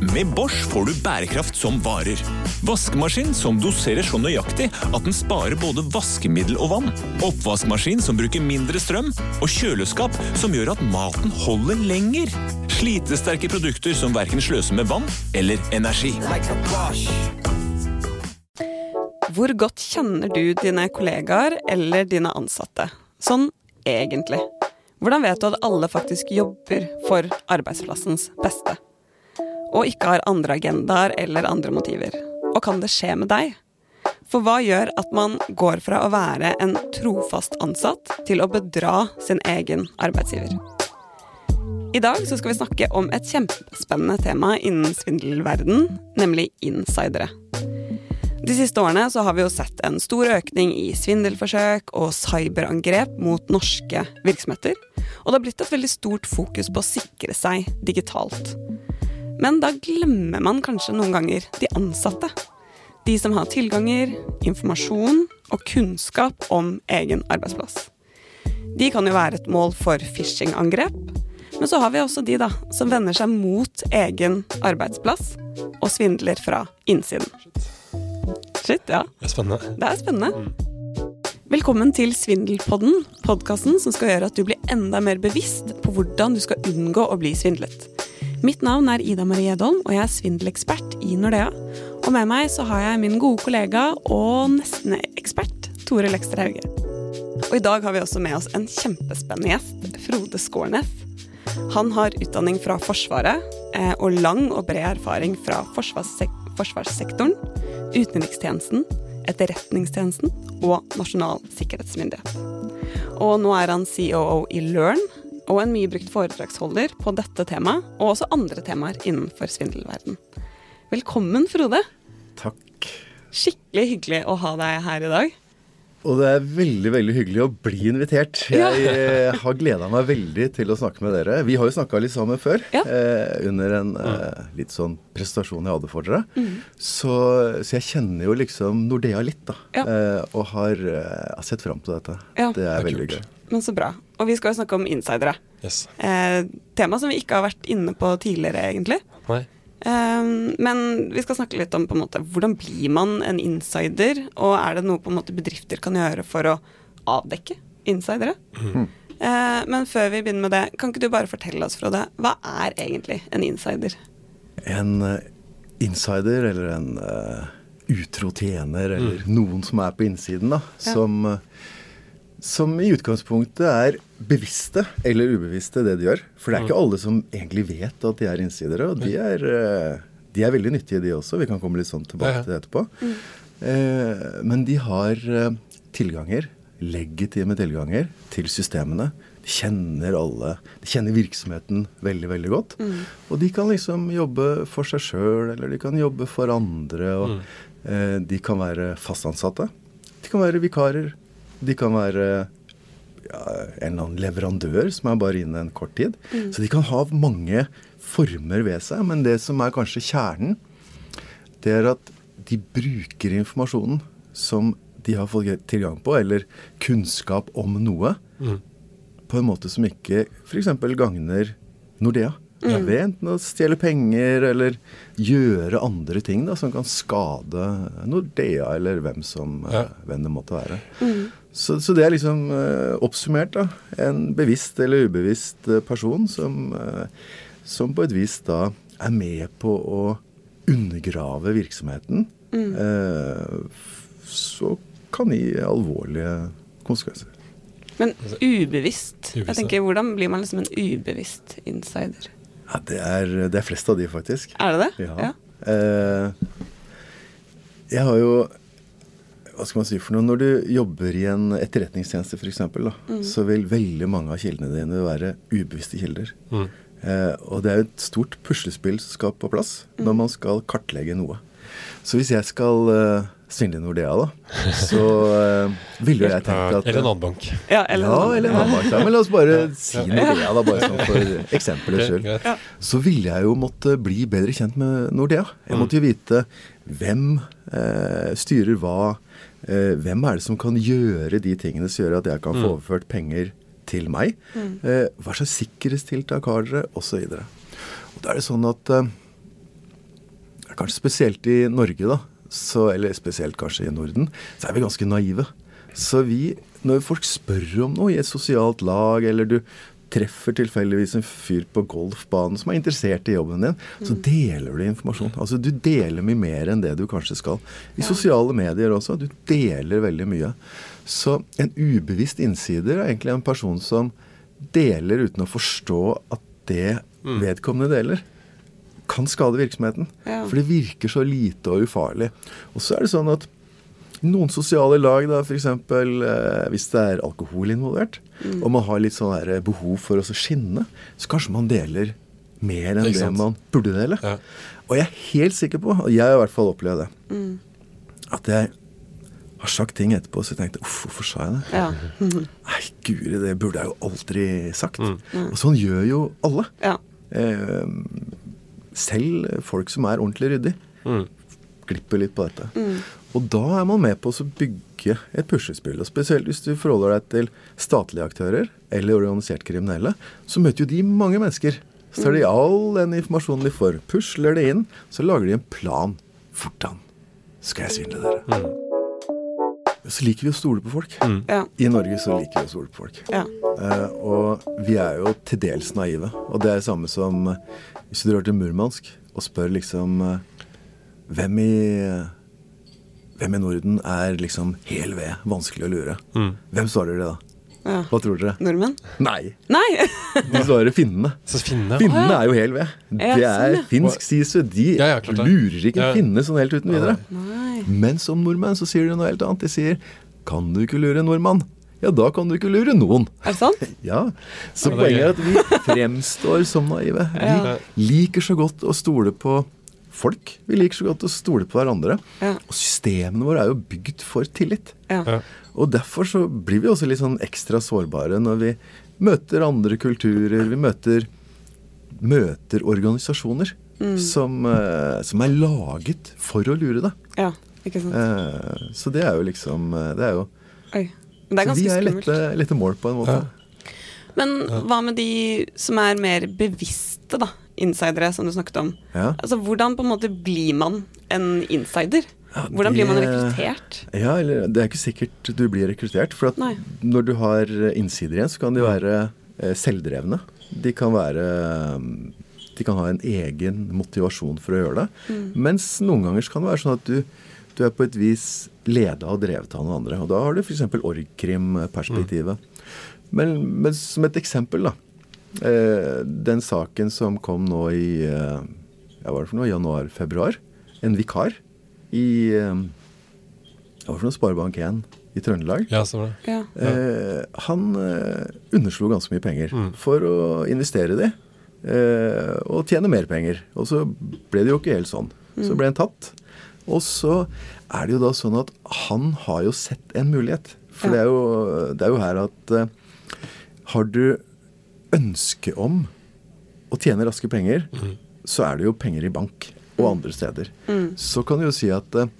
Med Bosch får du bærekraft som varer. Vaskemaskin som doserer så nøyaktig at den sparer både vaskemiddel og vann. Oppvaskmaskin som bruker mindre strøm. Og kjøleskap som gjør at maten holder lenger. Slitesterke produkter som verken sløser med vann eller energi. Hvor godt kjenner du dine kollegaer eller dine ansatte? Sånn egentlig. Hvordan vet du at alle faktisk jobber for arbeidsplassens beste? Og ikke har andre agendaer eller andre motiver? Og kan det skje med deg? For hva gjør at man går fra å være en trofast ansatt til å bedra sin egen arbeidsgiver? I dag skal vi snakke om et kjempespennende tema innen svindelverden, nemlig insidere. De siste årene har vi jo sett en stor økning i svindelforsøk og cyberangrep mot norske virksomheter. Og det har blitt et veldig stort fokus på å sikre seg digitalt. Men da glemmer man kanskje noen ganger de ansatte. De som har tilganger, informasjon og kunnskap om egen arbeidsplass. De kan jo være et mål for phishing-angrep, men så har vi også de da, som vender seg mot egen arbeidsplass og svindler fra innsiden. Shit, ja. Det er spennende. Det er spennende. Velkommen til Svindelpodden, podkasten som skal gjøre at du blir enda mer bevisst på hvordan du skal unngå å bli svindlet. Mitt navn er Ida Marie Edholm, og jeg er svindelekspert i Nordea. Og med meg så har jeg min gode kollega og nesten-ekspert Tore Lekster Hauge. Og i dag har vi også med oss en kjempespennende gjest, Frode Skårnes. Han har utdanning fra Forsvaret eh, og lang og bred erfaring fra forsvarssek forsvarssektoren, utenrikstjenesten, etterretningstjenesten og Nasjonal sikkerhetsmyndighet. Og nå er han COO i Learn, og en mye brukt foredragsholder på dette temaet, og også andre temaer innenfor svindelverden. Velkommen, Frode. Takk. Skikkelig hyggelig å ha deg her i dag. Og det er veldig veldig hyggelig å bli invitert. Jeg ja. har gleda meg veldig til å snakke med dere. Vi har jo snakka litt sammen før, Ja. eh, under en eh, litt sånn prestasjon jeg hadde for dere. Så, så jeg kjenner jo liksom Nordea litt, da. Ja. Eh, og har, eh, sett fram til dette. Ja. Det er Det er veldig kult. gøy. Men så bra. Og vi skal jo snakke om insidere. Yes. Eh, tema som vi ikke har vært inne på tidligere, egentlig. Nei. Eh, men vi skal snakke litt om på en måte, hvordan blir man en insider, og er det noe på en måte bedrifter kan gjøre for å avdekke insidere? Eh, men før vi begynner med det, kan ikke du bare fortelle oss, Frode, hva er egentlig en insider? En uh, insider, eller en uh, utro tjener, eller noen som er på innsiden, da, Ja. som, eh, som i utgangspunktet er bevisste eller ubevisste det de gjør. For det er ikke alle som egentlig vet at de er innsidere, og de er, eh, de er veldig nyttige, de også. Vi kan komme litt sånn tilbake til det etterpå. Eh, men de har eh, tilganger, legitime tilganger, til systemene. De kjenner alle. De kjenner virksomheten veldig, veldig godt. Og de kan liksom jobbe for seg sjøl, eller de kan jobbe for andre. Og de kan være fastansatte. De kan være vikarer. De kan være ja, en eller annen leverandør som er bare inne en kort tid. Så de kan ha mange former ved seg. Men det som er kanskje kjernen, det er at de bruker informasjonen som de har fått tilgang på, eller kunnskap om noe, på en måte som ikke f.eks. gagner Nordea. Ved enten å stjele penger eller gjøre andre ting da, som kan skade Nordea eller hvem som Ja. eh, hvem det måtte være. Så, så det er liksom eh, oppsummert da, en bevisst eller ubevisst eh, person som, eh, som på et vis da er med på å undergrave virksomheten. Eh, så kan gi alvorlige konsekvenser. Men ubevisst. Jeg tenker, Hvordan blir man liksom en ubevisst insider? Ja, det er, det er flest av de, faktisk. Er det det? Ja. Eh, jeg har jo skal man si for noe? Når du jobber i en etterretningstjeneste f.eks., mm. så vil veldig mange av kildene dine være ubevisste kilder. Mm. Eh, og det er jo et stort puslespill som skal på plass når man skal kartlegge noe. Så hvis jeg skal uh, svindle Nordea, da, så uh, ville jo jeg tenkt at Eller en annen bank. Ja, eller, ja, eller en annen bank. da. Men la oss bare si Nordea, da, bare sånn for eksempelets skyld. Ja. Så ville jeg jo måtte bli bedre kjent med Nordea. Jeg måtte jo vite hvem eh, styrer hva. Eh, hvem er det som kan gjøre de tingene som gjør at jeg kan få overført penger til meg? Eh, hva slags sikkerhetstiltak har dere? Og så videre. Og da er det sånn at eh, kanskje spesielt i Norge, da, så, eller spesielt kanskje i Norden, så er vi ganske naive. Så vi, når folk spør om noe i et sosialt lag, eller du treffer tilfeldigvis en fyr på golfbanen som er interessert i jobben din, så deler du informasjon. Altså Du deler mye mer enn det du kanskje skal. I sosiale medier også. Du deler veldig mye. Så en ubevisst innsider er egentlig en person som deler uten å forstå at det vedkommende deler, kan skade virksomheten. Ja. For det virker så lite og ufarlig. Og så er det sånn at noen sosiale lag, da, f.eks. Eh, hvis det er alkohol involvert, Mm. og man har litt sånn der behov for å skinne, så kanskje man deler mer enn det man burde dele. Ja. Og jeg er helt sikker på, og jeg har i hvert fall opplevd det, Mm. at jeg har sagt ting etterpå så jeg tenkte uff, hvorfor sa jeg det? Ja. Nei, guri, det burde jeg jo aldri sagt. Mm. Og sånn gjør jo alle. ja. Eh, selv folk som er ordentlig ryddig, Mm. Glipper litt på dette. Og da er man med på å bygge et puslespill. Og spesielt hvis du forholder deg til statlige aktører eller organisert kriminelle, så møter jo de mange mennesker. Så tar de all den informasjonen de får, pusler det inn, så lager de en plan. Hvordan skal jeg svindle dere? Så liker vi å stole på folk. Ja. I Norge så liker vi å stole på folk. Ja. Eh, og vi er jo til dels naive. Og det er det samme som hvis du drar til Murmansk og spør liksom eh, hvem i hvem i Norden er liksom hel ved, vanskelig å lure? Hvem svarer det da? ja. Hva tror dere? Nordmenn? Nei, Nei! de svarer finnene. Så finnene Finnene er jo hel ved. Ja, Det sånn, er ja. finsk sisu. De Ja, ja, lurer ikke Ja. en finne sånn helt uten videre. Nei. Men som nordmenn så sier de noe helt annet. De sier kan du ikke lure en nordmann? Ja, da kan du ikke lure noen. Er det sant? Ja, Så Ja, poenget er at vi fremstår som naive. Ja. Vi liker så godt å stole på folk. Vi liker så godt å stole på hverandre. Ja. Og systemene våre er jo bygd for tillit. Ja. Ja. Og derfor så blir vi også litt sånn ekstra sårbare når vi møter andre kulturer. Vi møter, møter organisasjoner som, eh, som er laget for å lure deg. ja. Ikke sant. Eh, så det er jo liksom eh, Det er jo Oi. Det er så vi er lette, lette mål på en måte. Ja. Men hva med de som er mer bevisste, da? Insidere, som du snakket om. Ja. Altså, Hvordan på en måte blir man en insider? Ja, Hvordan blir man rekruttert? Ja, eller det er ikke sikkert du blir rekruttert. For når du har innsider igjen, så kan de være eh, selvdrevne. De kan være mm, De kan ha en egen motivasjon for å gjøre det. Mm. Mens noen ganger kan det være sånn at du, du er på et vis leda og drevet av noen andre. Og da har du f.eks. org.krim-perspektivet. Mm. Men, men som et eksempel, da. Eh, den saken som kom nå i eh, ja, hva var det for noe, januar-februar. En vikar i eh, hva var det for noe, Sparebank1 i Trøndelag. Ja, stemmer det. Ja. Eh, han eh, underslo ganske mye penger for å investere i det. Eh, og tjene mer penger. Og så ble det jo ikke helt sånn. Så ble han tatt. Og så er det jo da sånn at han har jo sett en mulighet. For Ja. det, er jo, det er jo her at eh, har du ønske om å tjene raske penger, så er det jo penger i bank og andre steder. Så kan du jo si at eh,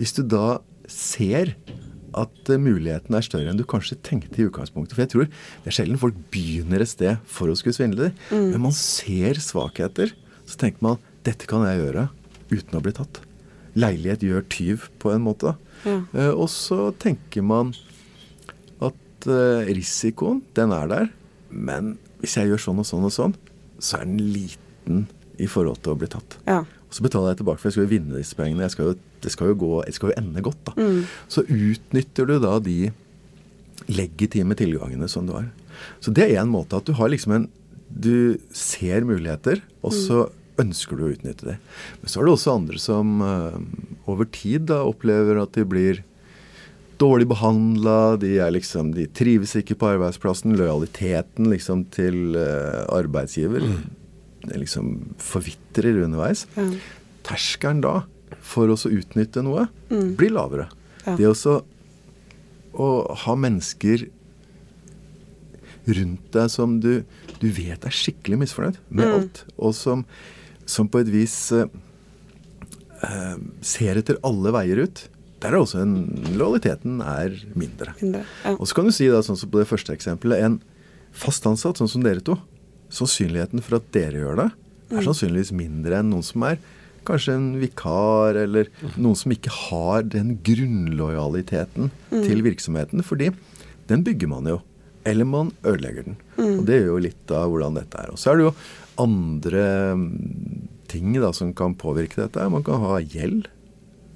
hvis du da ser at eh, muligheten er større enn du kanskje tenkte i utgangspunktet For jeg tror det er sjelden folk begynner et sted for å skulle svindle. Men man ser svakheter. Så tenker man dette kan jeg gjøre uten å bli tatt. Leilighet gjør tyv, på en måte. Ja. Eh, og så tenker man at eh, risikoen, den er der. Men hvis jeg gjør sånn og sånn og sånn, så er den liten i forhold til å bli tatt. Ja. Og så betaler jeg tilbake, for jeg skal jo vinne disse pengene. Jeg skal jo, det skal jo, gå, det skal jo ende godt, da. Så utnytter du da de legitime tilgangene som du har. Så det er en måte at du har liksom en Du ser muligheter, og så ønsker du å utnytte det. Men så er det også andre som eh, over tid da opplever at de blir dårlig behandla, de, er liksom, de trives ikke på arbeidsplassen. Lojaliteten liksom til eh, arbeidsgiver mm. liksom forvitrer underveis. Ja. Terskelen da for å utnytte noe blir lavere. Ja. Det også å ha mennesker rundt deg som du, du vet er skikkelig misfornøyd med alt, og som, som på et vis eh, eh, ser etter alle veier ut. Der er også en Lojaliteten er mindre. Mindre. Ja. Og så kan du si da, sånn som på det første eksempelet, en fast ansatt, sånn som dere to. Sannsynligheten for at dere gjør det, er sannsynligvis mindre enn noen som er kanskje en vikar, eller noen som ikke har den grunnlojaliteten til virksomheten. Fordi den bygger man jo. Eller man ødelegger den. Og det gjør jo litt av hvordan dette er. Og så er det jo andre mm, ting da som kan påvirke dette. Man kan ha gjeld.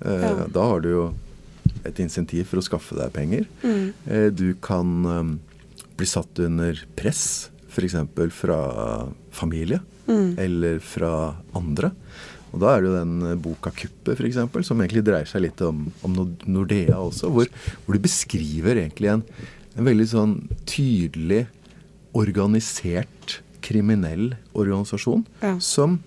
Eh, Ja. Da har du jo et insentiv for å skaffe deg penger. Eh, du kan eh, bli satt under press, f.eks. fra familie eller fra andre. Og da er det jo den boka 'Kuppet', f.eks., som egentlig dreier seg litt om, om Nordea også, hvor, hvor du beskriver egentlig en, en veldig sånn tydelig organisert kriminell organisasjon Ja. som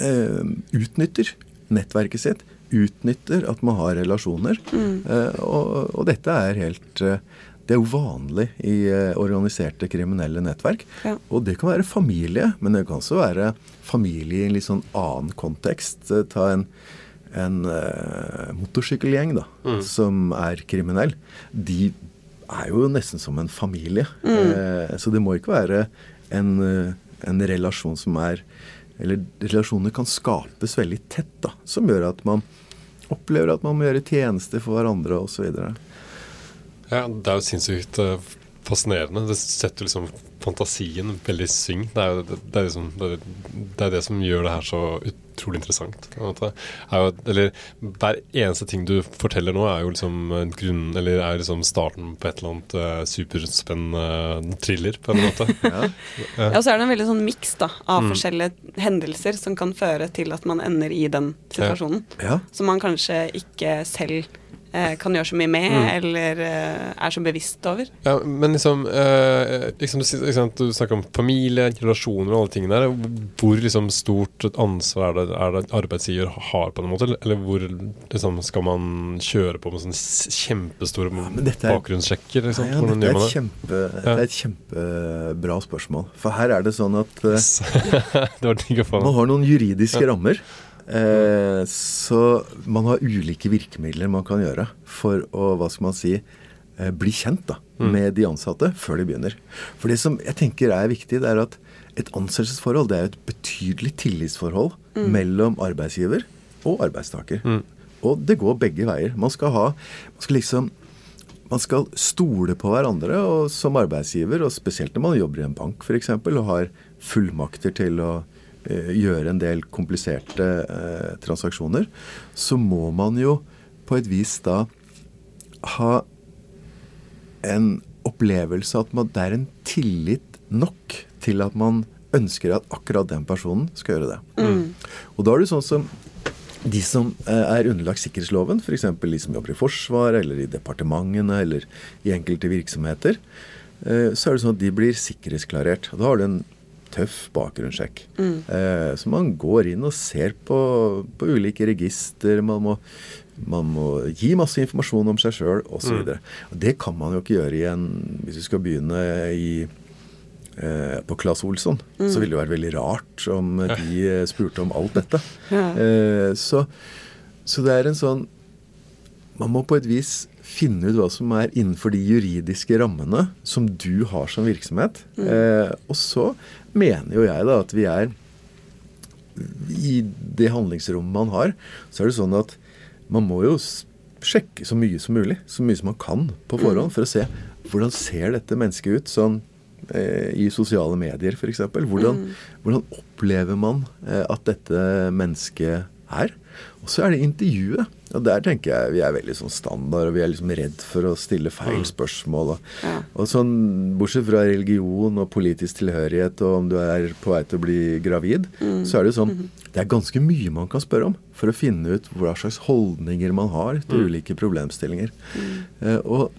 eh, utnytter nettverket sitt, utnytter at man har relasjoner. Eh, og, og dette er helt eh, Det er jo vanlig i eh, organiserte kriminelle nettverk. Ja. Og det kan være familie, men det kan også være familie i en litt sånn annen kontekst. Ta en, en eh, motorsykkelgjeng da, som er kriminell. De er jo nesten som en familie. Eh, så det må ikke være en, en relasjon som er Eller relasjoner kan skapes veldig tett, da, som gjør at man opplever at man må gjøre tjenester for hverandre osv. Ja, det er jo sinnssykt eh, fascinerende. Det setter liksom fantasien veldig syng. Det er jo det, det, er liksom, det, det, er det som gjør det her så utrolig interessant. på en måte. Er jo, eller Hver eneste ting du forteller nå, er jo liksom en grunn Eller er liksom starten på et eller annet uh, superspennende thriller, på en måte. Ja. Ja, og så er det en veldig sånn miks av av forskjellige hendelser som kan føre til at man ender i den situasjonen. ja. Som man kanskje ikke selv eh, kan gjøre så mye med, eller eh, er så bevisst over. Ja, men liksom, eh, liksom, du, sant, du snakker om familie, relasjoner og alle tingene der. Hvor liksom stort ansvar er det, er det arbeidsgiver har på en måte? Eller hvor liksom, skal man kjøre på med sånne kjempestore ja, dette er- bakgrunnssjekker? Liksom? ja, ja, dette, gjør er det? kjempe, dette er et kjempebra spørsmål. For her er det sånn at yes. det man har noen juridiske rammer. Eh, så man har ulike virkemidler man kan gjøre for å, hva skal man si, eh, bli kjent da, med de ansatte før de begynner. For det som jeg tenker er viktig, det er at et ansettelsesforhold det er et betydelig tillitsforhold mellom arbeidsgiver og arbeidstaker. Og det går begge veier. Man skal ha man skal liksom man skal stole på hverandre og som arbeidsgiver, og spesielt når man jobber i en bank f.eks. og har fullmakter til å gjøre en del kompliserte eh, transaksjoner, så må man jo på et vis da ha en opplevelse at man, det er en tillit nok til at man ønsker at akkurat den personen skal gjøre det. Og da er det sånn som de som eh, er underlagt sikkerhetsloven, f.eks. de som jobber i Forsvaret eller i departementene eller i enkelte virksomheter, eh, så er det sånn at de blir sikkerhetsklarert. Da har du en tøff bakgrunnssjekk. Eh, Så man går inn og ser på, på ulike register. Man må, man må gi masse informasjon om seg sjøl osv. Mm. Det kan man jo ikke gjøre igjen Hvis du skal begynne i eh, på Claes Olsson, så ville det vært veldig rart om de eh, spurte om alt dette. Ja. Eh, så, så det er en sånn Man må på et vis finne ut hva som er innenfor de juridiske rammene som du har som virksomhet. Eh, og så mener jo jeg da at vi er I det handlingsrommet man har, så er det sånn at man må jo sjekke så mye som mulig. Så mye som man kan på forhånd, for å se hvordan ser dette mennesket ut sånn eh, i sosiale medier f.eks. Hvordan, hvordan opplever man eh, at dette mennesket er? Og så er det intervjuet. Og der tenker jeg vi er veldig sånn standard, og vi er liksom redd for å stille feil spørsmål. Og, Ja. og sånn, Bortsett fra religion og politisk tilhørighet og om du er på vei til å bli gravid, så er det jo sånn Det er ganske mye man kan spørre om for å finne ut hva slags holdninger man har til ulike problemstillinger. Eh, og,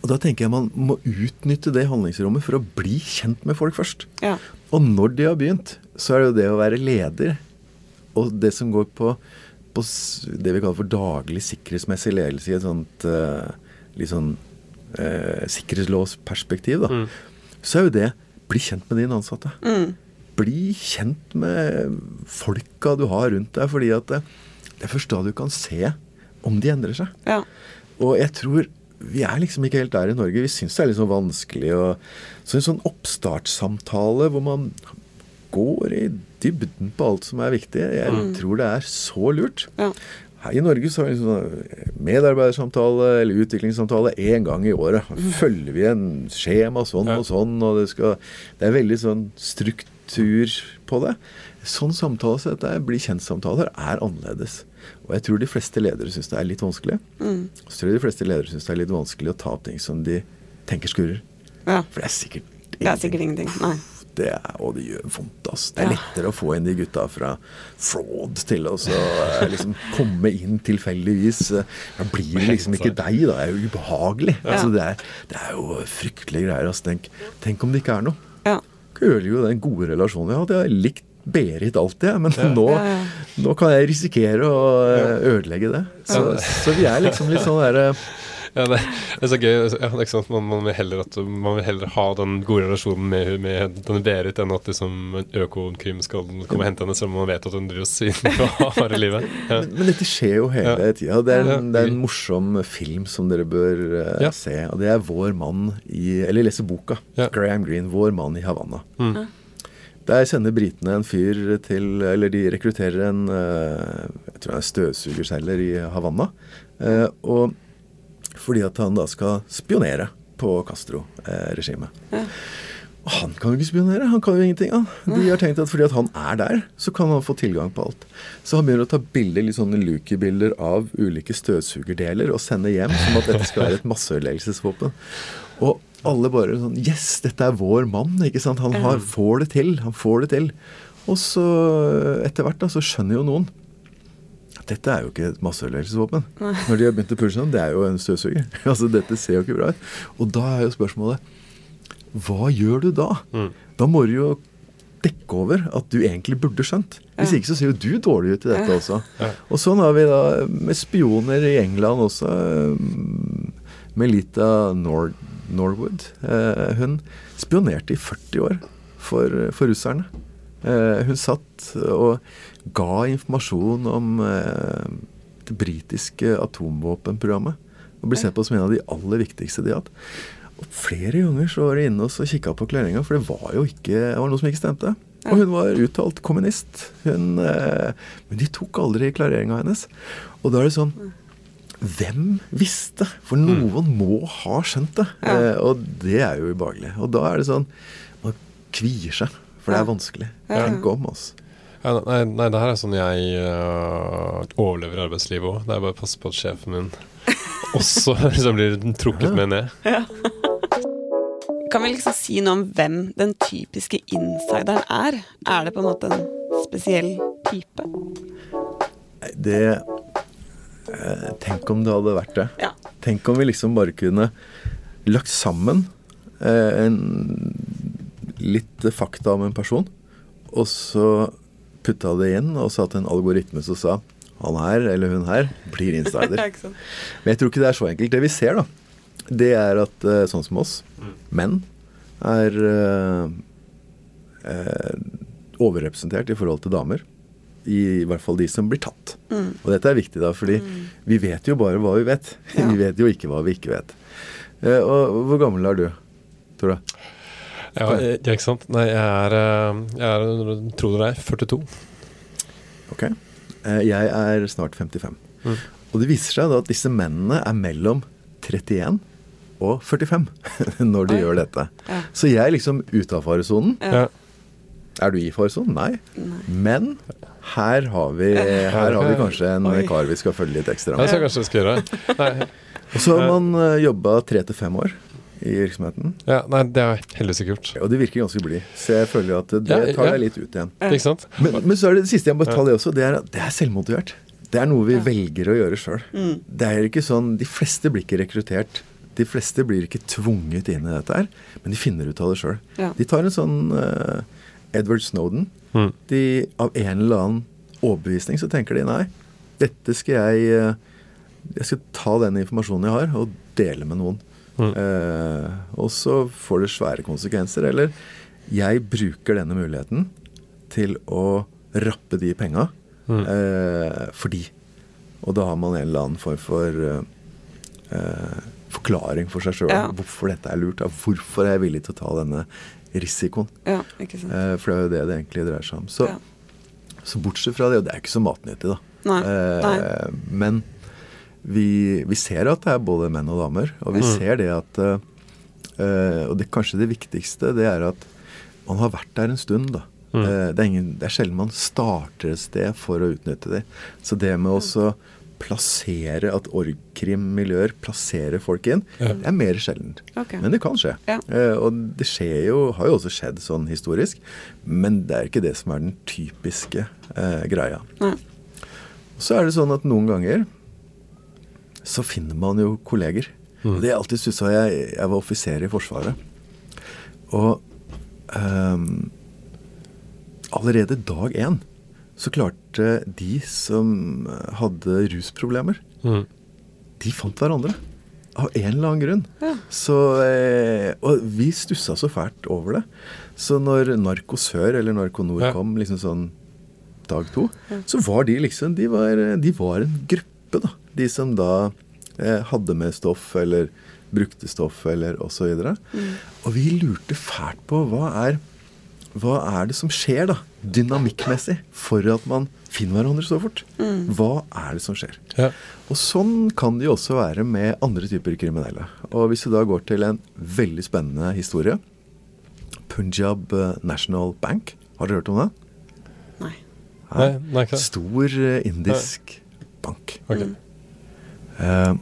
og da tenker jeg man må utnytte det handlingsrommet for å bli kjent med folk først. Ja. Og når de har begynt, så er det jo det å være leder og det som går på, på det vi kaller for daglig sikkerhetsmessig ledelse i et sånt uh, litt sånn uh, sikkerhetslåsperspektiv, da, så er jo det bli kjent med dine ansatte. Bli kjent med folka du har rundt deg, fordi at det, det er først da du kan se om de endrer seg. Ja. Og jeg tror vi er liksom ikke helt der i Norge. Vi syns det er litt sånn vanskelig. Og, så en sånn oppstartssamtale hvor man går i dybden på alt som er viktig. Jeg tror det er så lurt. Ja. Her i Norge så har vi sånn medarbeidersamtale eller utviklingssamtale én gang i året. Følger vi en skjema sånn og sånn, og det skal Det er veldig sånn struktur på det. Sånn samtale som dette blir bli kjent-samtaler er annerledes. Og jeg tror de fleste ledere syns det er litt vanskelig. Så tror jeg de fleste ledere syns det er litt vanskelig å ta opp ting som de tenker skurrer. Ja. For det er sikkert Det er sikkert ingenting. Nei. Det er, og det gjør vondt, ass. Det er Ja. lettere å få inn de gutta fra fraud til å så, eh, liksom komme inn tilfeldigvis. Eh, Da blir det liksom ikke deg, da. Det er jo ubehagelig. Altså, det, er, det er jo fryktelige greier. ass. Tenk, tenk om det ikke er noe. Ja. Ødelegger jo den gode relasjonen vi har hatt. Jeg har likt Berit alltid, jeg, men nå, Ja, ja. nå kan jeg risikere å eh, ødelegge det. Så, så vi er liksom litt sånn derre Ja, det, det er så gøy. Ja, det er ikke sant? Man, man, vil heller at, man vil heller ha den gode relasjonen med, med denne Berit enn at liksom, Økokrim skal komme og hente henne, selv om man vet at hun driver og sviner og har i livet. Ja. Men dette skjer jo hele Ja. tida. Det, en- det er en morsom film som dere bør uh, Ja. se. Og det er 'Vår mann' i Eller lese boka. Ja. Graham Greene, 'Vår mann i Havanna'. Mm. Der sender britene en fyr til Eller de rekrutterer en eh, Jeg tror han er støvsugerselger i Havanna. Eh, og fordi at han da skal spionere på Castro-regimet. Og han kan jo ikke spionere, han kan jo ingenting. Han. De har tenkt at fordi at han er der, så kan han få tilgang på alt. Så han begynner å ta bilder, litt sånne Luki-bilder av ulike støvsugerdeler og sende hjem som at dette skal være et masseødeleggelsesvåpen. Og alle bare sånn Yes, dette er vår mann. ikke sant? Han har, får det til. Han får det til. Og så etter hvert da, så skjønner jo noen dette er jo ikke et masseødeleggelsesvåpen. Når de har begynt å pushe den, det er jo en støvsuger. altså Dette ser jo ikke bra ut. Og da er jo spørsmålet hva gjør du da? Da må du jo dekke over at du egentlig burde skjønt. Hvis ikke så ser jo du dårlig ut i dette også. Og sånn har vi da med spioner i England også. um, Melita Nor Norwood. Eh, hun spionerte i 40 år for, for russerne. Eh, hun satt og ga informasjon om eh, det britiske atomvåpenprogrammet. Og ble sett på som en av de aller viktigste de har hatt. Og flere ganger så var de inne og kikka på klareringa, for det var jo ikke, det var noe som ikke stemte. Og hun var uttalt kommunist. Hun, eh, men de tok aldri klareringa hennes. Og da er det sånn Hvem visste? For noen må ha skjønt det. Eh, og det er jo ubehagelig. Og da er det sånn Man kvier seg, for det er vanskelig. Tenk om, altså. Ja, nei, nei, det her er sånn jeg uh, overlever arbeidslivet òg. Det er bare å passe på at sjefen min også liksom blir trukket med ned. Kan vi liksom si noe om hvem den typiske insideren er? Er det på en måte en spesiell type? Nei, Det eh, Tenk om det hadde vært det. Ja. Tenk om vi liksom bare kunne lagt sammen eh, en, litt fakta om en person, og så putta det inn og satt en algoritme som sa han her eller hun her blir insider. Men jeg tror ikke det er så enkelt. Det vi ser, da, det er at eh, sånn som oss, menn, er eh, eh, overrepresentert i forhold til damer. I, hvert fall de som blir tatt. Og dette er viktig, da, fordi vi vet jo bare hva vi vet. Ja. Vi vet jo ikke hva vi ikke vet. Eh, og hvor gammel er du, Tore? Ja, eh, ja, ikke sant. Nei, jeg er, øh, jeg er tro det er 42. Ok. Eh, jeg er snart 55. Mm. Og det viser seg da at disse mennene er mellom 31 og 45 når de Oi. gjør dette. Ja. Så jeg er liksom ute av faresonen. Ja. Er du i faresonen? Nei. Men her har, vi, her har vi kanskje en Oi. kar vi skal følge litt ekstra Det med. skal jeg kanskje skal gjøre. Nei, Og så har man jobba tre til fem år i virksomheten. ja, nei, det er heldigvis ikke. Og det virker ganske blid. Så jeg føler at det Ja, tar ja. deg litt ut igjen. Ikke sant? Men, men så er det det siste jeg må ta det også. Det er, at det er selvmotivert. Det er noe vi velger å gjøre sjøl. Det er ikke sånn De fleste blir ikke rekruttert. De fleste blir ikke tvunget inn i dette her, men de finner ut av det sjøl. Ja. De tar en sånn uh, Edward Snowden. Mm. De, av en eller annen overbevisning så tenker de nei, dette skal jeg uh, Jeg skal ta den informasjonen jeg har, og dele med noen. Mm. Eh, og så får det svære konsekvenser. Eller jeg bruker denne muligheten til å rappe de penga Mm. eh, fordi. Og da har man en eller annen form for eh, eh, forklaring for seg sjøl. Ja. Hvorfor dette er lurt. Hvorfor er jeg villig til å ta denne risikoen. Ja, ikke sant. Eh, for det er jo det det egentlig dreier seg om. Så Ja. Så bortsett fra det, og det er ikke så matnyttig, da. Nei, nei. Eh, men vi, vi ser at det er både menn og damer, og vi ser det at eh, eh, Og det kanskje det viktigste, det er at man har vært der en stund, da. Eh, det, er ingen, det er sjelden man starter et sted for å utnytte det. Så det med å plassere at org-krim-miljøer plasserer folk inn, det er mer sjeldent. Okay. Men det kan skje. Ja. Eh, og det skjer jo, har jo også skjedd sånn historisk, men det er ikke det som er den typiske eh, greia. Nei. Så er det sånn at noen ganger så finner man jo kolleger. Og det jeg alltid stussa jeg, jeg var offiser i Forsvaret. Og um, allerede dag én så klarte de som hadde rusproblemer, Mm. de fant hverandre. Av en eller annen grunn. Ja. Så, eh, og vi stussa så fælt over det. Så når Narko Sør eller Narko Nord Ja. kom liksom sånn dag to, så var de liksom De var, de var en gruppe, da. De som da eh, hadde med stoff, eller brukte stoff, eller osv. Og, Mm. og vi lurte fælt på hva er hva er det som skjer, da, dynamikkmessig, for at man finner hverandre så fort? Hva er det som skjer? Ja. Og sånn kan det jo også være med andre typer kriminelle. Og hvis du da går til en veldig spennende historie Punjab eh, National Bank, har dere hørt om det? Nei. Nei, nei. Stor eh, indisk bank. Okay. Eh,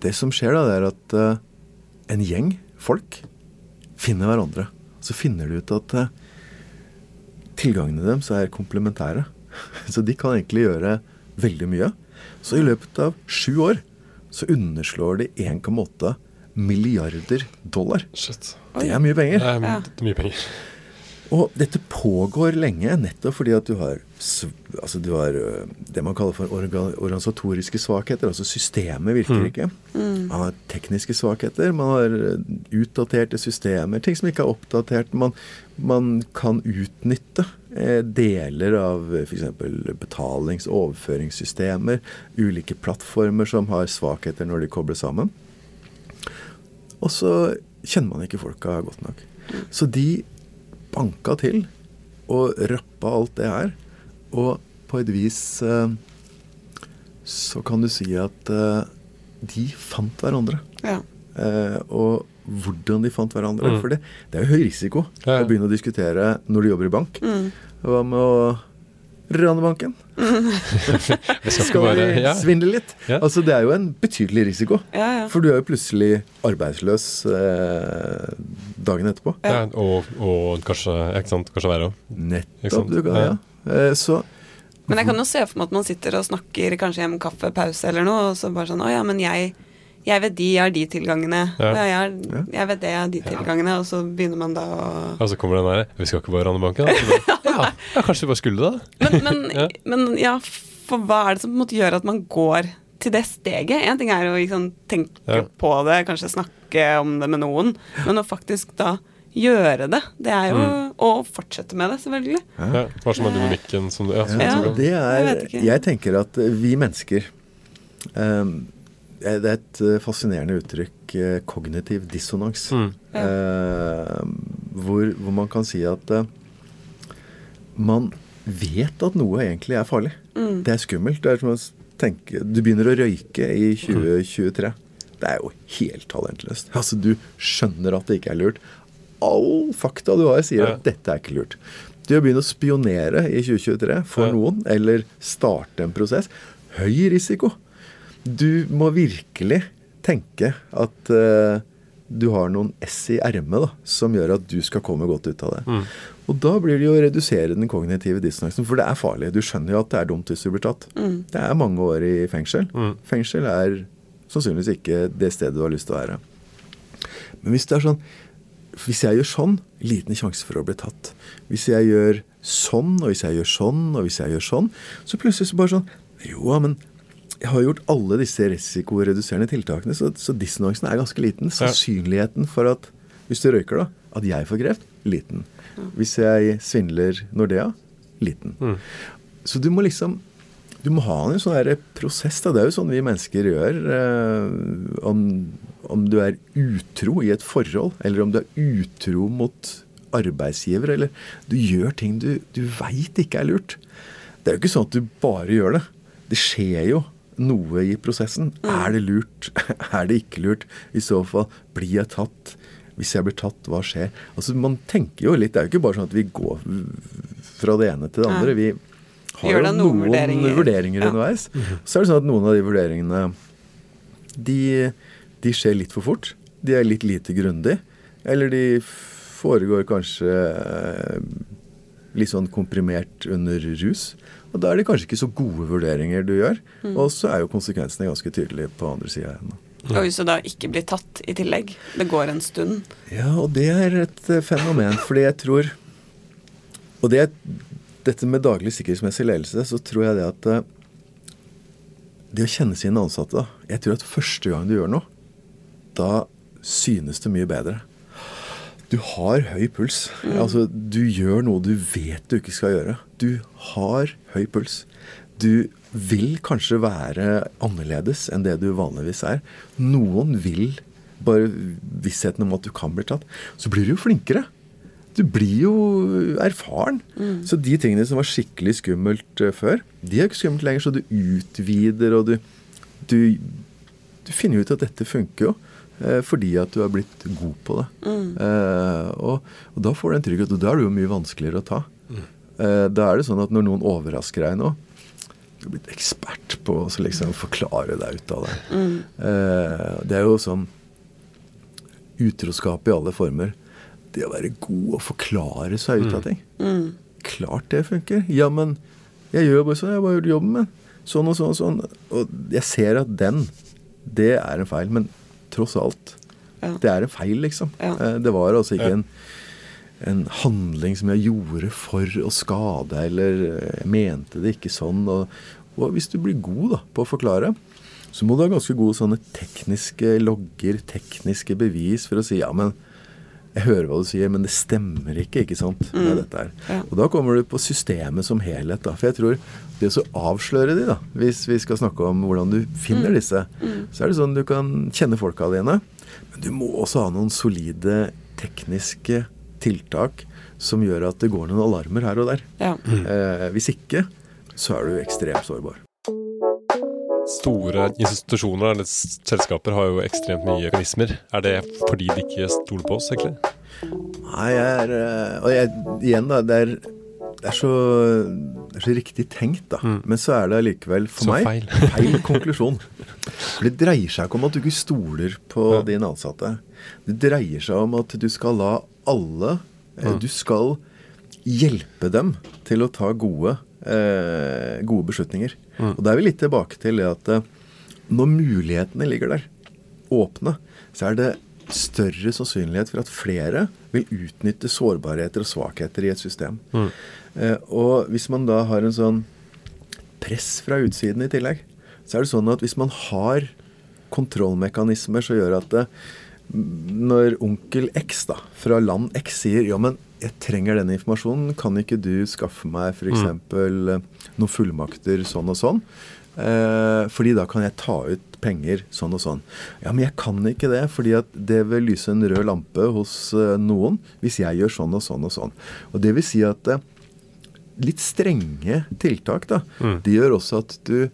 det som skjer da, det er at eh, en gjeng folk finner hverandre. Så finner de ut at eh, tilgangene deres er komplementære. Så de kan egentlig gjøre veldig mye. Så i løpet av sju år så underslår de 1,8 milliarder dollar. Shit. Det er mye Det penger. er, det er mye penger. Og dette pågår lenge nettopp fordi at du har, altså du har det man kaller for organisatoriske svakheter. Altså systemet virker ikke. Man har tekniske svakheter. Man har utdaterte systemer. Ting som ikke er oppdatert. Man, man kan utnytte eh, deler av f.eks. betalings- og overføringssystemer. Ulike plattformer som har svakheter når de kobler sammen. Og så kjenner man ikke folka godt nok. Så de banka til og rappa alt det her. Og på et vis eh, så kan du si at eh, de fant hverandre. Ja. Eh, og hvordan de fant hverandre. Mm. For det, det er jo høy risiko Ja, å begynne å diskutere når du jobber i bank. Hva med å rane banken? Det skal vi ja. svindle litt? Ja. Altså Det er jo en betydelig risiko. Ja, ja. For du er jo plutselig arbeidsløs eh, dagen etterpå. Ja, og, og kanskje, ikke sant? kanskje verre òg. Nettopp. Du kan, ja. Eh, så Men jeg kan jo se for meg at man sitter og snakker kanskje i en kaffepause eller noe, og så bare sånn Å ja, men jeg, jeg vet de, jeg har de tilgangene. Ja. Jeg, jeg vet det, jeg har de tilgangene. Og så begynner man da å Og så kommer den der Vi skal ikke bare rane banken, da. Ja, ja, kanskje vi bare skulle det, da. men, men, Ja. men ja, for hva er det som på en måte gjør at man går til det steget? En ting er å liksom, tenke Ja. på det, kanskje snakke om det med noen, men å faktisk da gjøre det, det er jo Mm. å fortsette med det, selvfølgelig. Ja, hva som er dynamikken som du ja, som, Ja. det er jeg. Jeg tenker at vi mennesker eh, Det er et eh, fascinerende uttrykk, eh, kognitiv dissonans. Mm. Eh, hvor, hvor man kan si at eh, man vet at noe egentlig er farlig. Det er skummelt. Det er som å tenke Du begynner å røyke i 2023. Det er jo helt talentløst. Altså, du skjønner at det ikke er lurt. All fakta du har, sier Ja. at dette er ikke lurt. Det å begynne å spionere i 2023 for Ja. noen, eller starte en prosess, høy risiko. Du må virkelig tenke at uh, du har noen S i ermet som gjør at du skal komme godt ut av det. Mm. Og da blir det jo å redusere den kognitive dissonansen, for det er farlig. Du skjønner jo at det er dumt hvis du blir tatt. Det er mange år i fengsel. Mm. Fengsel er sannsynligvis ikke det stedet du har lyst til å være. Men hvis det er sånn Hvis jeg gjør sånn, liten sjanse for å bli tatt. Hvis jeg gjør sånn, og hvis jeg gjør sånn, og hvis jeg gjør sånn, så plutselig så bare sånn Jo, men jeg har gjort alle disse risikoreduserende tiltakene, så, så dissonansen er ganske liten. Sannsynligheten for at hvis du røyker, da, at jeg får kreft, liten. Hvis jeg svindler Nordea, liten. Så du må liksom du må ha en sånn der prosess. da, Det er jo sånn vi mennesker gjør. Eh, om, om du er utro i et forhold, eller om du er utro mot arbeidsgiver, eller du gjør ting du, du veit ikke er lurt. Det er jo ikke sånn at du bare gjør det. Det skjer jo noe i prosessen. Er det lurt? Er det ikke lurt? I så fall, blir jeg tatt? Hvis jeg blir tatt, hva skjer? Altså, Man tenker jo litt. Det er jo ikke bare sånn at vi går fra det ene til det andre. Vi har jo noen noen vurderinger. vurderinger, Ja. underveis. Så er det sånn at noen av de vurderingene de, de skjer litt for fort. De er litt lite grundig. Eller de foregår kanskje eh, litt sånn komprimert under rus. Og da er det kanskje ikke så gode vurderinger du gjør. Mm. Og så er jo konsekvensene ganske tydelige på andre sida igjen. Ja. Og hvis du da ikke blir tatt i tillegg, det går en stund Ja, og det er et eh, fenomen, fordi jeg tror Og det dette med daglig sikkerhetsmessig ledelse, så tror jeg det at eh, det å kjenne sine ansatte da, Jeg tror at første gang du gjør noe, da synes det mye bedre. Du har høy puls. Altså, du gjør noe du vet du ikke skal gjøre. Du har høy puls. Du vil kanskje være annerledes enn det du vanligvis er. Noen vil bare vissheten om at du kan bli tatt. Så blir du jo flinkere. Du blir jo erfaren. Så de tingene som var skikkelig skummelt eh, før, de er ikke skummelt lenger. Så du utvider, og du, du, du finner ut at dette funker jo. eh, Fordi at du har blitt god på det. Eh, og, og da får du en trygghet, og da er det jo mye vanskeligere å ta. Eh, da er det sånn at når noen overrasker deg nå Du er blitt ekspert på å liksom forklare deg ut av det. Eh, det er jo sånn utroskap i alle former. Det å være god og forklare seg ut av ting. Klart det funker. Ja, men jeg gjør jo bare sånn. Jeg bare gjør jobben min. Sånn og sånn og sånn. Og jeg ser at den, det er en feil. Men tross alt, Ja. det er en feil, liksom. Ja. Eh, Det var altså ikke en, en handling som jeg gjorde for å skade, eller eh, jeg mente det ikke sånn. Og, og hvis du blir god da, på å forklare, så må du ha ganske gode sånne tekniske logger, tekniske bevis for å si ja, men jeg hører hva du sier, men det stemmer ikke ikke sant, med dette her. Ja. Og da kommer du på systemet som helhet. da, For jeg tror det å avsløre de, da, hvis vi skal snakke om hvordan du finner disse, så er det sånn du kan kjenne folka dine, men du må også ha noen solide tekniske tiltak som gjør at det går noen alarmer her og der. Ja. Eh, hvis ikke, så er du ekstremt sårbar. Store institusjoner eller selskaper har jo ekstremt mye organismer. Er det fordi de ikke stoler på oss, egentlig? Nei, jeg er eh, Og jeg, igjen, da. Det er, det er, så, det er så riktig tenkt, da. Men så er det allikevel for Så meg feil. feil konklusjon. For det dreier seg ikke om at du ikke stoler på Ja. dine ansatte. Det dreier seg om at du skal la alle eh, Du skal hjelpe dem til å ta gode, eh, gode beslutninger. Og da er vi litt tilbake til det at eh, når mulighetene ligger der, åpne, så er det større sannsynlighet for at flere vil utnytte sårbarheter og svakheter i et system. Mm. og hvis man da har en sånn press fra utsiden i tillegg, så er det sånn at hvis man har kontrollmekanismer som gjør at det, når onkel X da, fra land X sier ja, men jeg trenger denne informasjonen, kan ikke du skaffe meg f.eks. Mm. noen fullmakter sånn og sånn? Eh, fordi da kan jeg ta ut penger sånn og sånn. Ja, men jeg kan ikke det, fordi at det vil lyse en rød lampe hos eh, noen hvis jeg gjør sånn og sånn og sånn. Og det vil si at eh, litt strenge tiltak, da, det gjør også at du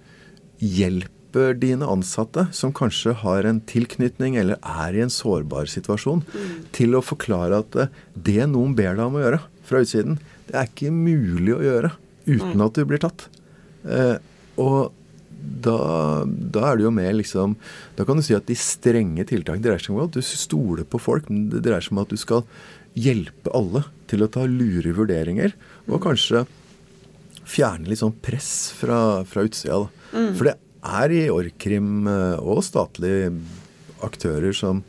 hjelper dine ansatte, som kanskje har en tilknytning eller er i en sårbar situasjon, til å forklare at eh, det noen ber deg om å gjøre fra utsiden, det er ikke mulig å gjøre uten at du blir tatt. Eh, og da, da er det jo mer liksom Da kan du si at de strenge tiltakene dreier seg om at du stoler på folk, men det dreier seg om at du skal hjelpe alle til å ta lure vurderinger, og kanskje fjerne litt sånn press fra, fra utsida. Mm. For det er i Orkrim eh, og statlige aktører som,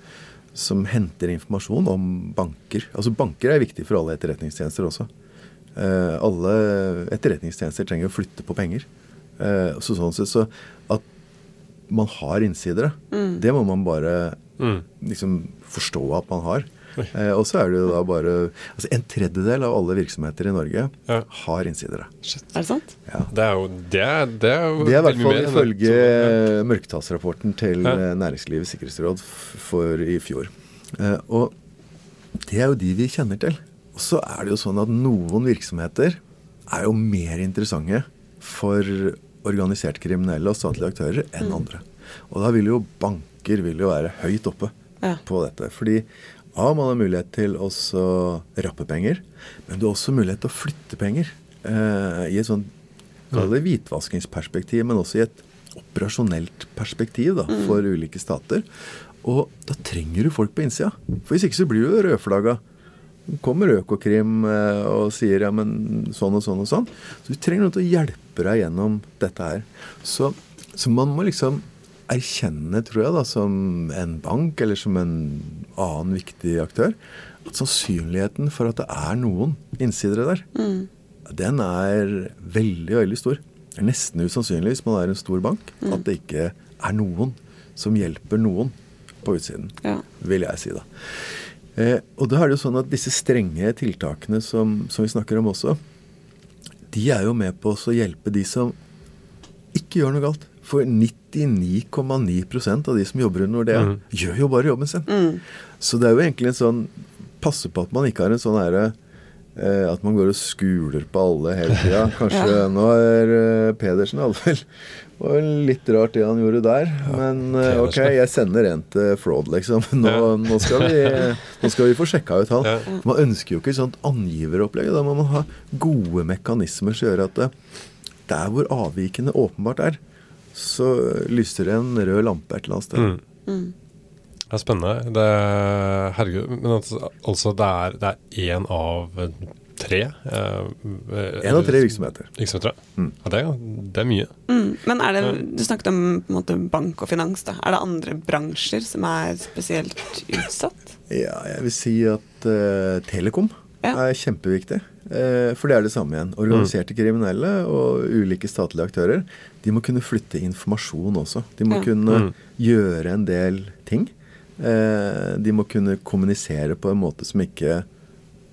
som henter informasjon om banker. Altså Banker er viktig for alle etterretningstjenester også. Eh, alle etterretningstjenester trenger å flytte på penger. Eh, så sånn sett så at man har innsidere, det må man bare liksom forstå at man har. Eh, og så er det jo da bare altså En tredjedel av alle virksomheter i Norge Ja. har innsidere. Er det sant? Ja. Det er jo Det er, det er jo Det er i hvert fall ifølge ja. mørketallsrapporten til Ja. eh, Næringslivets sikkerhetsråd for i fjor. Eh, og det er jo de vi kjenner til. Og så er det jo sånn at noen virksomheter er jo mer interessante for organisert kriminelle og statlige aktører enn andre. Og da vil jo banker vil jo være høyt oppe Ja. på dette. Fordi A, man har mulighet til å rappe penger, men du har også mulighet til å flytte penger. Eh, I et sånn kall det hvitvaskingsperspektiv, men også i et operasjonelt perspektiv da, for ulike stater. Og da trenger du folk på innsida. For hvis ikke så blir du rødflagga. Kommer Økokrim eh, og sier ja, men sånn og sånn og sånn. Så du trenger noen til å hjelpe deg gjennom dette her. Så, så man må liksom erkjenne, tror jeg, da, som en bank eller som en annen viktig aktør, at sannsynligheten for at det er noen innsidere der, den er veldig, veldig stor. Det er nesten usannsynlig hvis man er en stor bank, at det ikke er noen som hjelper noen på utsiden, Ja. vil jeg si da. Eh, og da er det jo sånn at disse strenge tiltakene som, som vi snakker om også, de er jo med på å hjelpe de som ikke gjør noe galt. For 99,9% av de som jobber under Nordea, mm. gjør jo bare jobben sin. Så det er jo egentlig en sånn Passe på at man ikke har en sånn herre eh, at man går og skuler på alle hele tida. Kanskje Ja. nå er eh, Pedersen iallfall Det var litt rart det han gjorde der. Men eh, ok, jeg sender en til fraud, liksom. Nå, Ja. nå, skal vi, nå skal vi få sjekka ut han. Ja. Man ønsker jo ikke et sånt angiveropplegg. Da må man ha gode mekanismer som gjør at det, der hvor avvikene åpenbart er, så lyser det en rød lampe et eller annet sted. Mm. Det er spennende. Det, herregud. Men altså, det er, det er én av tre? Eh, En av tre virksomheter. virksomheter. Mm. Ja, det, er, det er mye. Mm. Men er det, du snakket om på en måte, bank og finans. da. Er det andre bransjer som er spesielt utsatt? Ja, jeg vil si at uh, Telekom Ja. er kjempeviktig. Uh, for det er det samme igjen. Organiserte kriminelle og ulike statlige aktører de må kunne flytte informasjon også. De må Ja. kunne Mm. gjøre en del ting. Eh, de må kunne kommunisere på en måte som ikke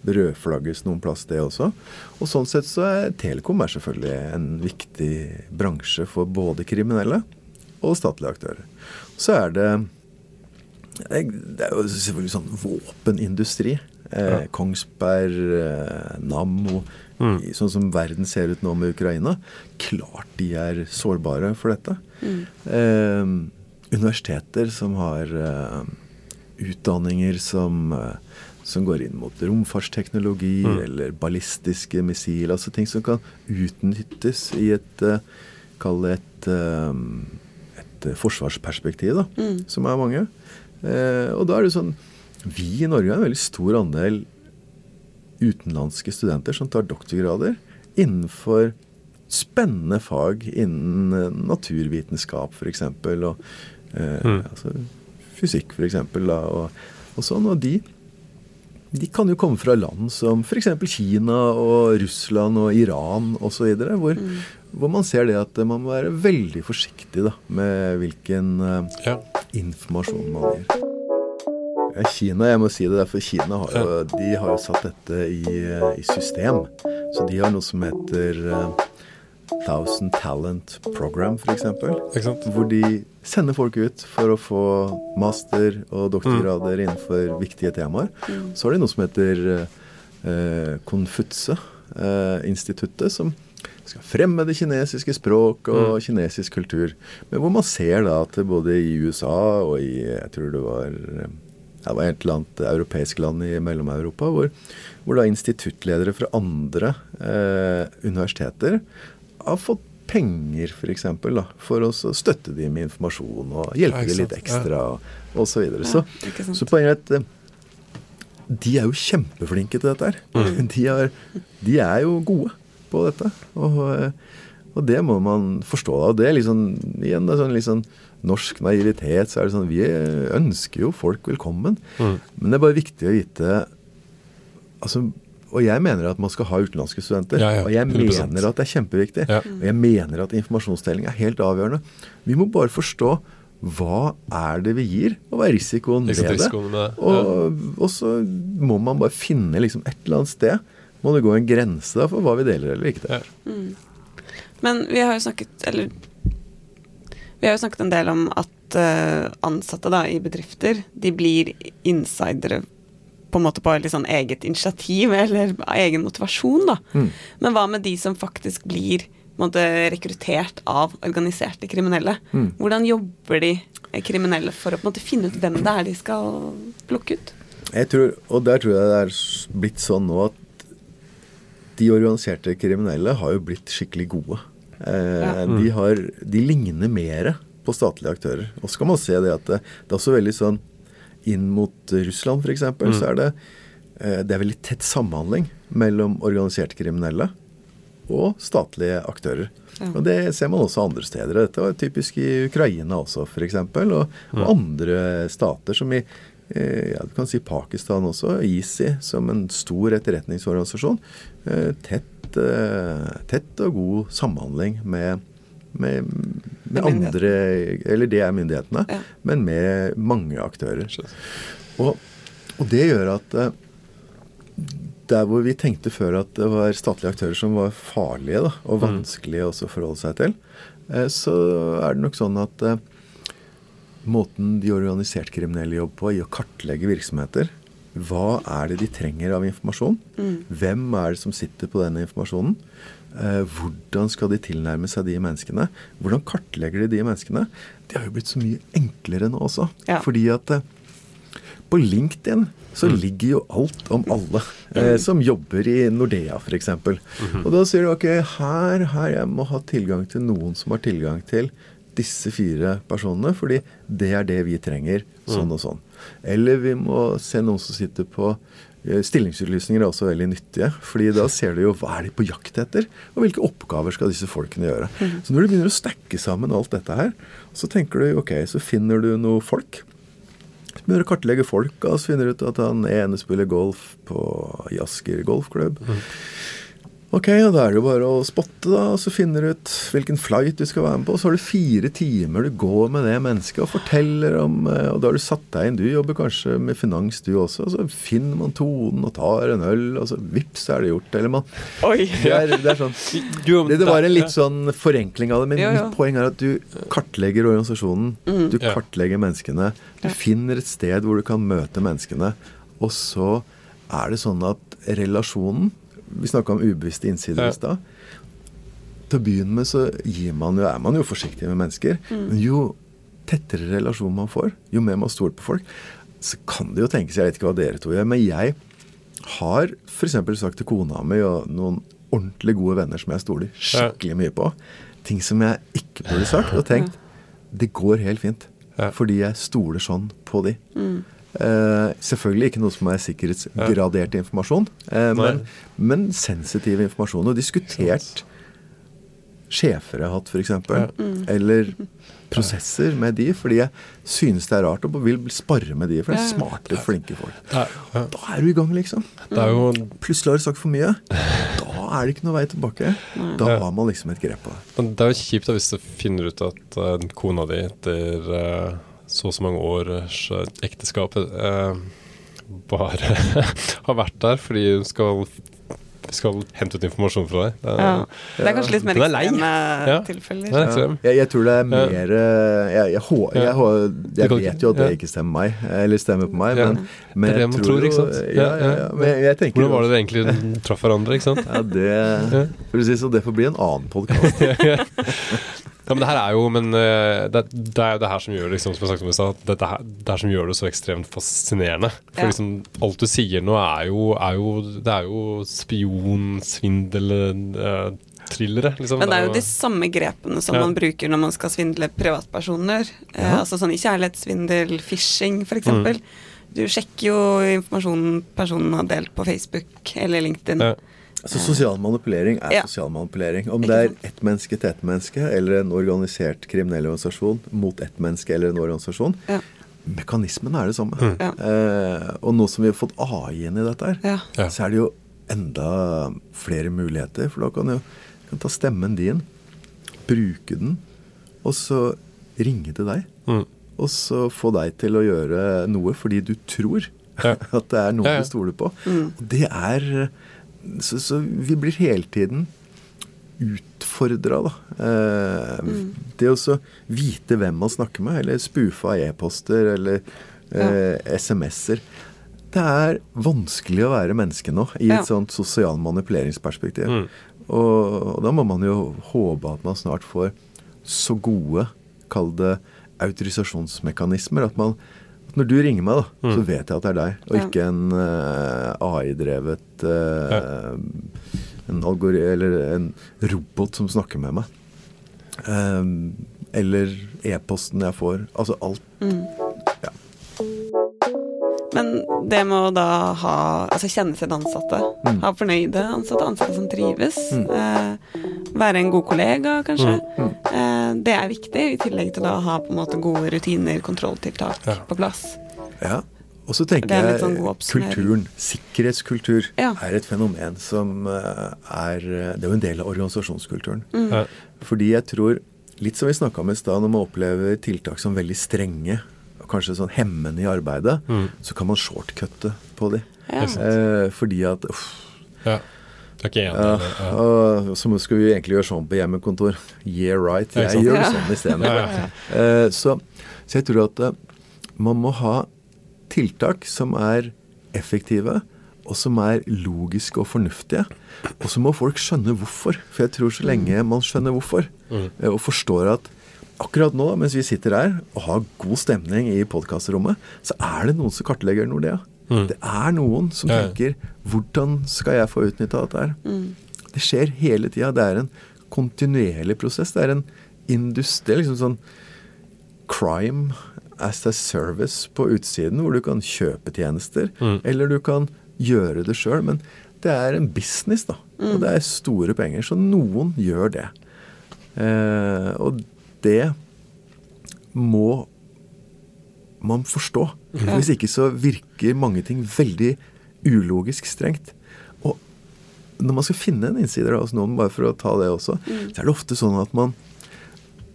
rødflagges noen plass, det også. Og sånn sett så er Telekom er selvfølgelig en viktig bransje for både kriminelle og statlige aktører. Så er det det er jo selvfølgelig sånn våpenindustri. Eh, Kongsberg, eh, Nammo Mm. Sånn som verden ser ut nå med Ukraina. Klart de er sårbare for dette. Eh, universiteter som har eh, utdanninger som, eh, som går inn mot romfartsteknologi Mm. eller ballistiske missil. Altså ting som kan utnyttes i et eh, Kall det et, et forsvarsperspektiv, da, Mm. som er mange. Eh, og da er det sånn Vi i Norge har en veldig stor andel utenlandske studenter som tar doktorgrader innenfor spennende fag innen naturvitenskap f.eks. Og Mm. altså, fysikk f.eks. Og, og sånn. Og de, de kan jo komme fra land som f.eks. Kina og Russland og Iran osv. Hvor, hvor man ser det at man må være veldig forsiktig da, med hvilken eh, Ja. informasjon man gir. Ja, Kina, jeg må si det, for Kina har jo, de har jo satt dette i, eh, i system. Så de har noe som heter eh, Thousand Talent Program, f.eks. Hvor de sender folk ut for å få master- og doktorgrader innenfor viktige temaer. Så har de noe som heter eh, Konfutse-instituttet, som skal fremme det kinesiske språk og kinesisk kultur. Men hvor man ser da at det både i USA og i jeg tror det var eh, det var et eller annet europeisk land i Mellom-Europa, hvor, hvor da instituttledere fra andre eh, universiteter har fått penger for, eksempel, da, for å støtte dem med informasjon og hjelpe Ja, dem litt ekstra og, og så videre. Så, sant. så poenget er at eh, de er jo kjempeflinke til dette her. De, er, de er jo gode på dette. Og, eh, og det må man forstå. Og det er liksom, igjen det er sånn sånn norsk naivitet. så er det sånn, Vi ønsker jo folk velkommen. Mm. Men det er bare viktig å vite altså, Og jeg mener at man skal ha utenlandske studenter. Ja, ja, og jeg mener at det er kjempeviktig. Ja. Og jeg mener at informasjonsdeling er helt avgjørende. Vi må bare forstå hva er det vi gir, og hva er risikoen ved det. med det. Og, og så må man bare finne liksom et eller annet sted må det gå en grense da for hva vi deler eller ikke. Ja. Men vi har jo snakket Eller vi har jo snakket en del om at eh, ansatte da, i bedrifter de blir insidere på en måte på litt sånn eget initiativ eller egen motivasjon, da. Mm. Men hva med de som faktisk blir måte, rekruttert av organiserte kriminelle? Mm. Hvordan jobber de kriminelle for å på en måte finne ut hvem det er de skal plukke ut? Jeg tror, og der tror jeg det er blitt sånn nå at de organiserte kriminelle har jo blitt skikkelig gode. Eh, Ja. de, har, de ligner mer på statlige aktører. Og så kan man se det at det, det er også veldig sånn inn mot Russland f.eks. eksempel så er det, eh, det er veldig tett samhandling mellom organiserte kriminelle og statlige aktører. Ja. Og Det ser man også andre steder. Dette var typisk i Ukraina også, f.eks. Og, og andre stater som i eh, ja, du kan si Pakistan også. ISI som en stor etterretningsorganisasjon. Eh, Tett, tett og god samhandling med, med, med andre Eller det er myndighetene, Ja. men med mange aktører. Og, og det gjør at eh, der hvor vi tenkte før at det var statlige aktører som var farlige da, og vanskelige også å forholde seg til, eh, så er det nok sånn at eh, måten de organisert kriminelle jobber på i å kartlegge virksomheter Hva er det de trenger av informasjon? Hvem er det som sitter på denne informasjonen? Eh, hvordan skal de tilnærme seg de menneskene? Hvordan kartlegger de de menneskene? Det har jo blitt så mye enklere nå også. Ja. Fordi at eh, på LinkedIn så ligger jo alt om alle eh, som jobber i Nordea f.eks. Og da sier du ok, her, her jeg må ha tilgang til noen som har tilgang til disse fire personene, fordi det er det vi trenger, sånn og sånn. Eller vi må se noen som sitter på Stillingsutlysninger er også veldig nyttige, fordi da ser du jo hva er de på jakt etter, og hvilke oppgaver skal disse folkene gjøre. Så når du begynner å stakke sammen alt dette her, så tenker du ok, så finner du noe folk. Så begynner du å kartlegge folk, og så finner du ut at han ene spiller golf på Jasker golfklubb. golfklubb. Ok, og da er det jo bare å spotte, da, og så finner du ut hvilken flight du skal være med på. og Så har du fire timer du går med det mennesket og forteller om eh, Og da har du satt deg inn. Du jobber kanskje med finans, du også. Og så finner man tonen og tar en øl, og så vips, er det gjort. Eller man Oi! Det er, det er sånn det, det var en litt sånn forenkling av det, men ja, ja. mitt poeng er at du kartlegger organisasjonen. Du kartlegger menneskene. Du finner et sted hvor du kan møte menneskene. Og så er det sånn at relasjonen Vi snakka om ubevisste innsider Ja. i stad. Til å begynne med så gir man jo, er man jo forsiktig med mennesker. Men jo tettere relasjon man får, jo mer man stoler på folk, så kan det jo tenkes Jeg vet ikke hva dere to gjør, men jeg har f.eks. sagt til kona mi og noen ordentlig gode venner som jeg stoler skikkelig mye på, ting som jeg ikke burde sagt, og tenkt det går helt fint. Ja. Fordi jeg stoler sånn på de. Eh, selvfølgelig ikke noe som er sikkerhetsgradert informasjon, uh, men, men sensitiv informasjon. Og diskutert sjefer jeg har hatt, f.eks. Eller prosesser med de, fordi jeg synes det er rart og vil sparre med de, for det er Ja. smarte, flinke folk. Ja. Da er du i gang, liksom. jo Plutselig har du sagt for mye. Da er det ikke noe vei tilbake. Da har man liksom et grep på det. Men det er jo kjipt da hvis du finner ut at eh, kona di etter eh, så og så mange års eh, ekteskap eh, bare har vært der fordi hun skal, skal hente ut informasjon fra deg. Det er, Ja. Det er kanskje litt mer er ekstreme Ja. tilfeller. Er ekstrem. Jeg, jeg tror det er mer eh, Jeg, jeg, jeg, Ja. vet jo at det ikke stemmer meg, eller stemmer på meg, men, men Det er det jeg man tror ikke sant? Ja, ja, ja. Hvordan var det dere egentlig traff hverandre, ikke sant? Ja, det For å si det sånn, det får bli en annen podkast. Ja, men det her er jo Men eh, det, det er jo det her som gjør liksom, som jeg snakket om i stad, at dette her, det her som gjør det så ekstremt fascinerende. For Ja. liksom, alt du sier nå, er jo, er jo Det er jo spion, svindel, eh, thrillere. Liksom. Men det er jo de samme grepene som Ja. man bruker når man skal svindle privatpersoner. Eh, Ja. altså sånn kjærlighetssvindel, phishing f.eks. Mm. Du sjekker jo informasjonen personen har delt på Facebook eller LinkedIn. Ja. Altså Sosial manipulering er Ja. sosial manipulering. Om det er ett menneske til ett menneske, eller en organisert kriminell organisasjon mot ett menneske eller en organisasjon, Ja. mekanismen er det samme. Ja. Eh, og nå som vi har fått AI inn i dette her, Ja. Så er det jo enda flere muligheter. For da kan du kan ta stemmen din, bruke den, og så ringe til deg. Mm. Og så få deg til å gjøre noe fordi du tror Ja. at det er noe Ja, ja. du stoler på. Mm. Og det er så, så vi blir hele tiden utfordra, da. Eh, Mm. Det å så vite hvem man snakker med, eller spoofa e-poster eller eh, SMS-er. det er vanskelig å være menneske nå, i et Ja. sånt sosial manipuleringsperspektiv. Mm. Og, og da må man jo håpe at man snart får så gode, kall det autorisasjonsmekanismer, at man når du ringer meg, da, så vet jeg at det er deg, og Ja. ikke en uh, AI-drevet eh, En algori eller en robot som snakker med meg. Um, eller e-posten jeg får. Altså alt. Ja. Men det med å da ha Altså kjenne sine ansatte. Mm. Ha fornøyde ansatte, ansatte som trives. Eh, være en god kollega, kanskje. Mm. Eh, det er viktig, i tillegg til da å ha på en måte gode rutiner, kontrolltiltak Ja. på plass. Ja. Og så tenker er jeg sånn kulturen, sikkerhetskultur, Ja. er et fenomen som eh, er Det er jo en del av organisasjonskulturen. Mm. Ja. Fordi jeg tror, litt som vi snakka om i stad, når man opplever tiltak som veldig strenge, kanskje sånn hemmende i arbeidet, Mm. så kan man shortcutte på de. Ja. Eh, fordi at uff, Ja. Er enig? ja, ja. så skal vi egentlig gjøre sånn på hjemmekontor. Yeah, right. Jeg gjør det sånn isteden. Ja, ja. Eh, så, så jeg tror at eh, man må ha tiltak som er effektive, og som er logiske og fornuftige. Og så må folk skjønne hvorfor. For jeg tror så lenge man skjønner hvorfor, Mm. eh, og forstår at akkurat nå, mens vi sitter her og har god stemning i podkastrommet, så er det noen som kartlegger Nordea. Mm. Det er noen som Ja, ja. tenker 'Hvordan skal jeg få utnytta dette her?' Det skjer hele tida. Det er en kontinuerlig prosess. Det er en industri liksom sånn crime as a service på utsiden, hvor du kan kjøpe tjenester, Mm. eller du kan gjøre det sjøl. Men det er en business, da. Og det er store penger. Så noen gjør det. Eh, og det må man forstå. For Hvis ikke så virker mange ting veldig ulogisk strengt. Og når man skal finne en innsider hos noen, bare for å ta det også, så er det ofte sånn at man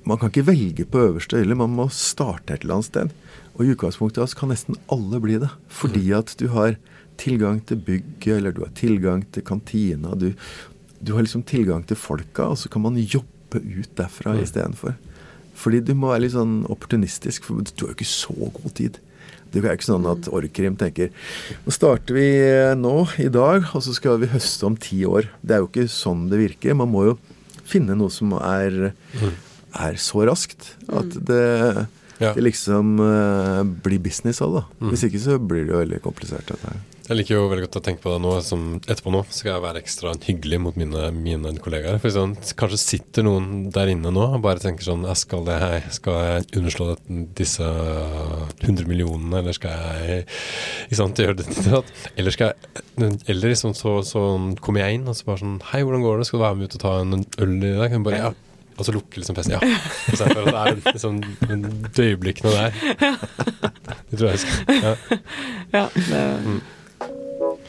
man kan ikke velge på øverste hylle, man må starte et eller annet sted. Og i utgangspunktet kan nesten alle bli det. Fordi at du har tilgang til bygget, eller du har tilgang til kantina. Du, du har liksom tilgang til folka, og så kan man jobbe ut derfra Mm. istedenfor. Fordi du må være litt sånn opportunistisk, for du har jo ikke så god tid. Det er ikke sånn at Orkrim tenker nå starter vi eh, nå, i dag, og så skal vi høste om ti år. Det er jo ikke sånn det virker. Man må jo finne noe som er, er så raskt at det, det liksom uh, blir business av det. Hvis ikke så blir det jo veldig komplisert. Dette her. Jeg liker jo veldig godt å tenke på det nå som etterpå nå skal jeg være ekstra hyggelig mot mine, mine kollegaer. For sånn, Kanskje sitter noen der inne nå og bare tenker sånn Skal jeg, skal jeg underslå disse 100 millionene, eller skal jeg sant, gjøre det til? Eller skal jeg Eller liksom så, så kommer jeg inn og så bare sånn Hei, hvordan går det? Skal du være med ut og ta en øl i dag? Jeg bare, ja. Og så lukker liksom PC. Ja. Så jeg føler det, det er liksom de øyeblikkene der. Det tror jeg jeg skal. Ja. Ja, det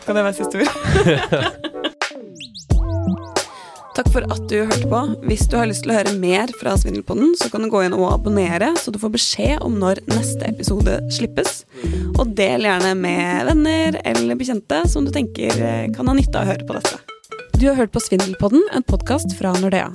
Kan det være siste ord? Takk for at du hørte på. Hvis du har lyst til å høre mer fra Svindelpodden, så kan du gå inn og abonnere, så du får beskjed om når neste episode slippes. Og del gjerne med venner eller bekjente som du tenker eh, kan ha nytte av å høre på dette. Du har hørt på Svindelpodden, en podkast fra Nordea.